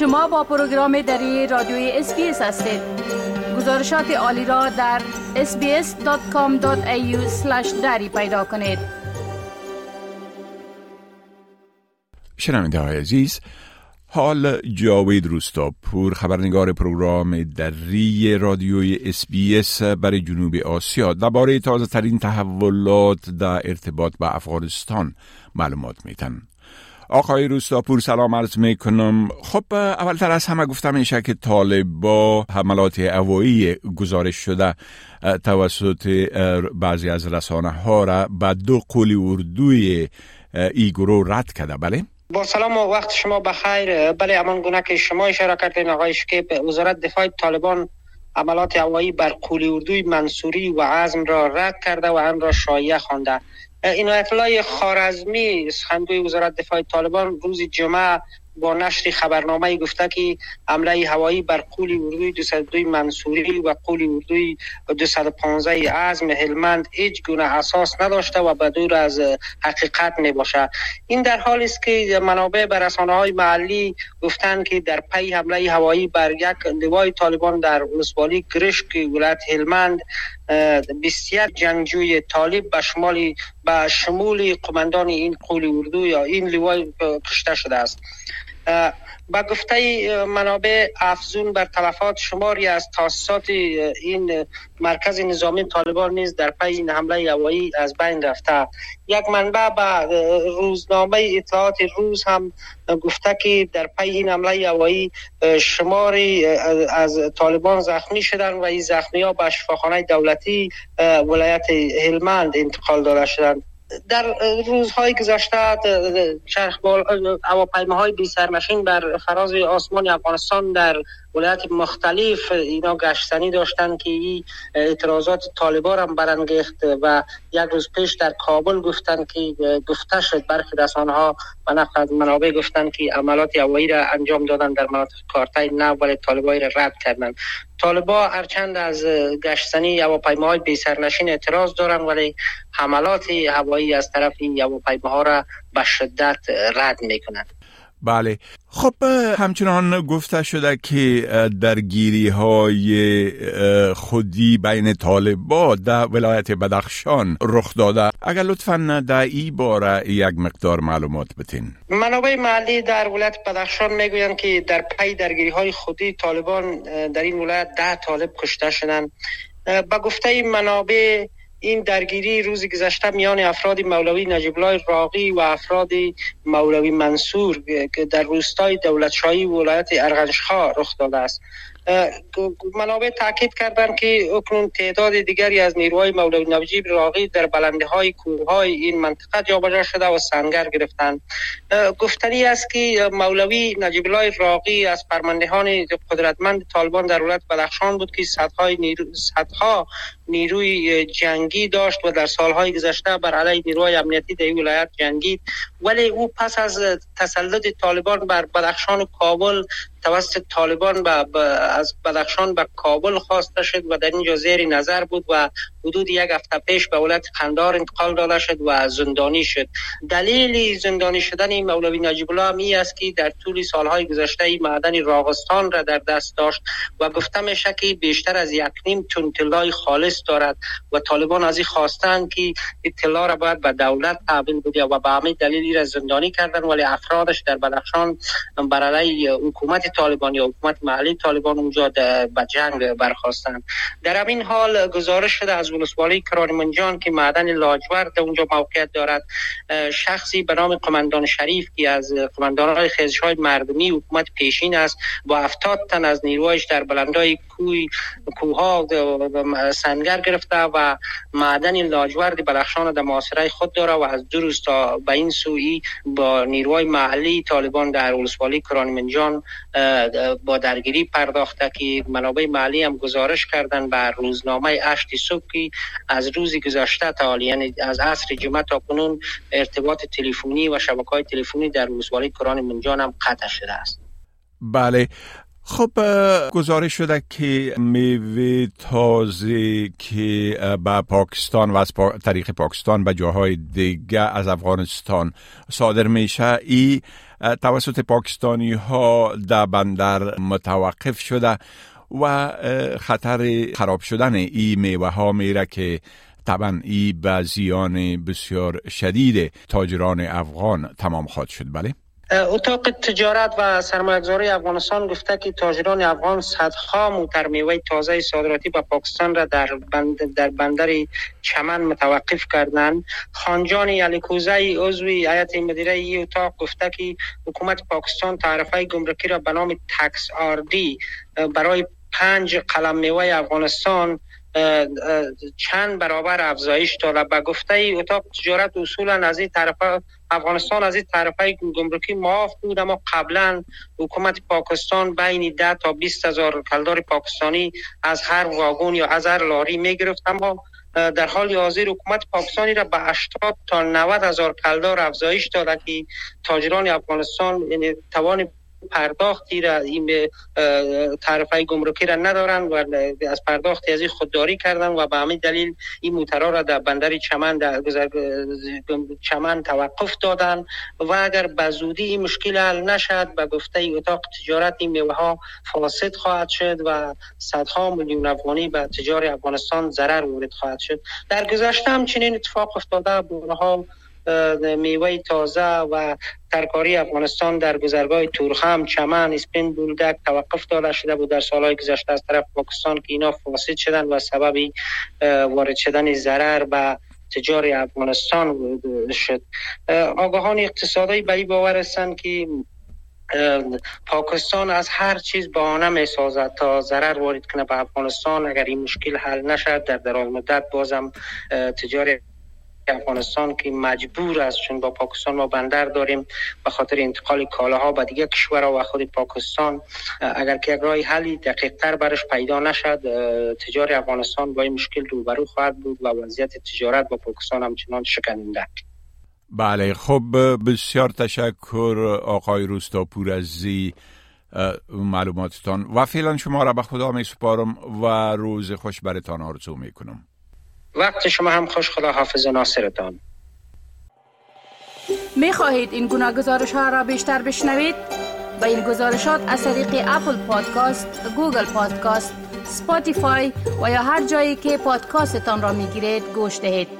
شما با پروگرام دری رادیوی اس بی اس هستید. گزارشات عالی را در sbs.com.au دری پیدا کنید. شنونده های عزیز حال جاوید روستاپور خبرنگار پروگرام دری رادیوی اس بی اس برای جنوب آسیا درباره تازه ترین تحولات در ارتباط با افغانستان معلومات میتن آقای روستاپور سلام عرض می کنم خب اولتر از همه گفتم میشه که طالبا حملات هوایی گزارش شده توسط بعضی از رسانه ها را به دو قولی اردوی ای گروه رد کرده. بله؟ با سلام و وقت شما بخیر. بله امان گونه که شما اشاره کردین آقای شکیب وزارت دفاع طالبان عملات هوایی بر قولی اردوی منصوری و عزم را رد کرده و آن را شایعه خوانده عنایت الله خارزمی سخنگوی وزارت دفاع طالبان روز جمعه با نشر خبرنامه گفته که حمله هوایی بر قولی اردوی 202 منصوری و قولی اردوی 215 عزم هلمند هیچ گونه اساس نداشته و به دور از حقیقت می این در حالی است که منابع بر رسانه های محلی گفتند که در پی حمله هوایی بر یک لوای طالبان در ولسوالی گرشک ولایت هلمند 21 جنگجوی طالب به شمال به شمول قماندان این قولی اردو یا این لوای کشته شده است. با گفته منابع افزون بر تلفات شماری از تاسیسات این مرکز نظامی طالبان نیز در پی این حمله هوایی از بین رفته. یک منبع به روزنامه اطلاعات روز هم گفته که در پی این حمله هوایی شماری از طالبان زخمی شدن و این زخمی ها به شفاخانه دولتی ولایت هلمند انتقال داده شدند. در روزهای گذشته چرخ هواپیماهای بی سرنشین بر فراز آسمان افغانستان در ولایت مختلف اینا گشتنی داشتن که این اعتراضات طالبان هم برانگیخت و یک روز پیش در کابل گفتن که گفته شد برخی رسانه ها و نقل منابع گفتن که عملات هوایی را انجام دادن در مناطق کارتای نو ولی طالبایی را رد کردن. طالبا هرچند از گشتنی هواپیماهای بی سرنشین اعتراض دارن ولی حملات هوایی از طرف این هواپیماها را به شدت رد می‌کنند. بله. خب همچنان گفته شده که درگیری های خودی بین طالبا در ولایت بدخشان رخ داده. اگر لطفا در ای باره یک مقدار معلومات بتین. منابع محلی در ولایت بدخشان می‌گویند که در پی درگیری های خودی طالبان در این ولایت ده طالب کشته شدند. به گفته منابع این درگیری روز گذشته میان افراد مولوی نجیب الله راقی و افراد مولوی منصور که در روستای دولتشاهی ولایت ارغنشخا رخ داده است. منابع تاکید کردند که اکنون تعداد دیگری از نیروهای مولوی نجیب راقی در بلنده های کوه های این منطقه جابجا شده و سنگر گرفتند. گفتنی است که مولوی نجیب الله راقی از فرماندهان قدرتمند طالبان در ولایت بدخشان بود که صدها نیرو صدها نیروی جنگی داشت و در سالهای گذشته بر علیه نیروهای امنیتی در ولایت جنگید. ولی او پس از تسلط طالبان بر بدخشان و کابل توسط طالبان به از بدخشان به کابل خواسته شد و در اینجا زیر نظر بود و حدود یک هفته پیش به ولایت قندار انتقال داده شد و زندانی شد. دلیل زندانی شدن این مولوی نجیب الله است که در طول سالهای گذشته این معدن راغستان را در دست داشت و گفته میشه که بیشتر از یک نیم تن طلای خالص دارد و طالبان از این خواستند که اطلاع را باید به دولت تحویل بده و به همین دلیل را زندانی کردن ولی افرادش در بدخشان بر علیه حکومت طالبان یا حکومت محلی طالبان اونجا به جنگ برخواستند در همین حال گزارش شده از ولسوالی کرانمنجان که معدن لاجورد اونجا موقعیت دارد. شخصی به نام قماندان شریف که از قماندان های خیزش های مردمی حکومت پیشین است با افتاد تن از نیروهایش در بلندای کوی کوها سنگر گرفته و معدن لاجورد بلخشان در محاصره خود داره و از دو روز تا به این سوی با نیروهای محلی طالبان در ولسوالی کرانمنجان با درگیری پرداخته که منابع محلی هم گزارش کردن بر روزنامه اشتی صبح از روزی گذشته تا یعنی از عصر جمعه تا کنون ارتباط تلفنی و شبکه های تلفنی در ولسوالی کرانمنجان هم قطع شده است. بله. خب گزارش شده که میوه تازه که به پاکستان و از طریق پاکستان به جاهای دیگه از افغانستان صادر میشه ای توسط پاکستانی ها در بندر متوقف شده. و خطر خراب شدن ای میوه ها میره که طبعا ای به زیان بسیار شدید تاجران افغان تمام خواهد شد بله؟ اتاق تجارت و سرمایه‌گذاری افغانستان گفته که تاجران افغان صدها موتر میوه تازه صادراتی به پاکستان را در بند در بندر چمن متوقف کردند خانجان یلیکوزه عضو هیئت مدیره ای اتاق گفته که حکومت پاکستان تعرفه گمرکی را به نام تکس آردی برای پنج قلم میوه افغانستان چند برابر افزایش داده به گفته ای اتاق تجارت اصولا از این طرف افغانستان از این طرفه گمرکی معاف بود اما قبلا حکومت پاکستان بین 10 تا 20 هزار کلدار پاکستانی از هر واگن یا از هر لاری می گرفت اما در حال حاضر حکومت پاکستانی را به 80 تا 90 هزار کلدار افزایش داده که تاجران افغانستان یعنی توان پرداختی را این تعرفه گمرکی را ندارن و از پرداختی از این خودداری کردن و به همین دلیل این موترها را در بندر چمن در چمن توقف دادن و اگر به زودی این مشکل حل نشد به گفته اتاق تجارت این میوه ها فاسد خواهد شد و صدها میلیون افغانی به تجار افغانستان ضرر وارد خواهد شد. در گذشته هم چنین اتفاق افتاده بورها میوه تازه و ترکاری افغانستان در گذرگاه تورخم چمن اسپین بولدک توقف داده شده بود. در سالهای گذشته از طرف پاکستان که اینا فاسد شدن و سبب وارد شدن ضرر به تجار افغانستان شد. آگاهان اقتصادی به این باور هستند که پاکستان از هر چیز بهانه می سازد تا ضرر وارد کنه به افغانستان. اگر این مشکل حل نشد در دراز مدت بازم تجار افغانستان که مجبور است چون با پاکستان ما بندر داریم به خاطر انتقال کالاها به دیگه کشورها و خود پاکستان. اگر که یک حلی دقیق تر برش پیدا نشد تجار افغانستان با این مشکل روبرو خواهد بود و وضعیت تجارت با پاکستان همچنان شکننده بله خب بسیار تشکر آقای روستاپور از معلوماتتان. و فعلا شما را به خدا می سپارم و روز خوش برتان آرزو می کنم وقت شما هم خوش خدا حافظ ناصرتان می خواهید این گونه گزارش ها را بیشتر بشنوید؟ با این گزارشات از طریق Apple Podcast، Google Podcast، Spotify و یا هر جایی که پادکاستتان را می گیرید گوش دهید.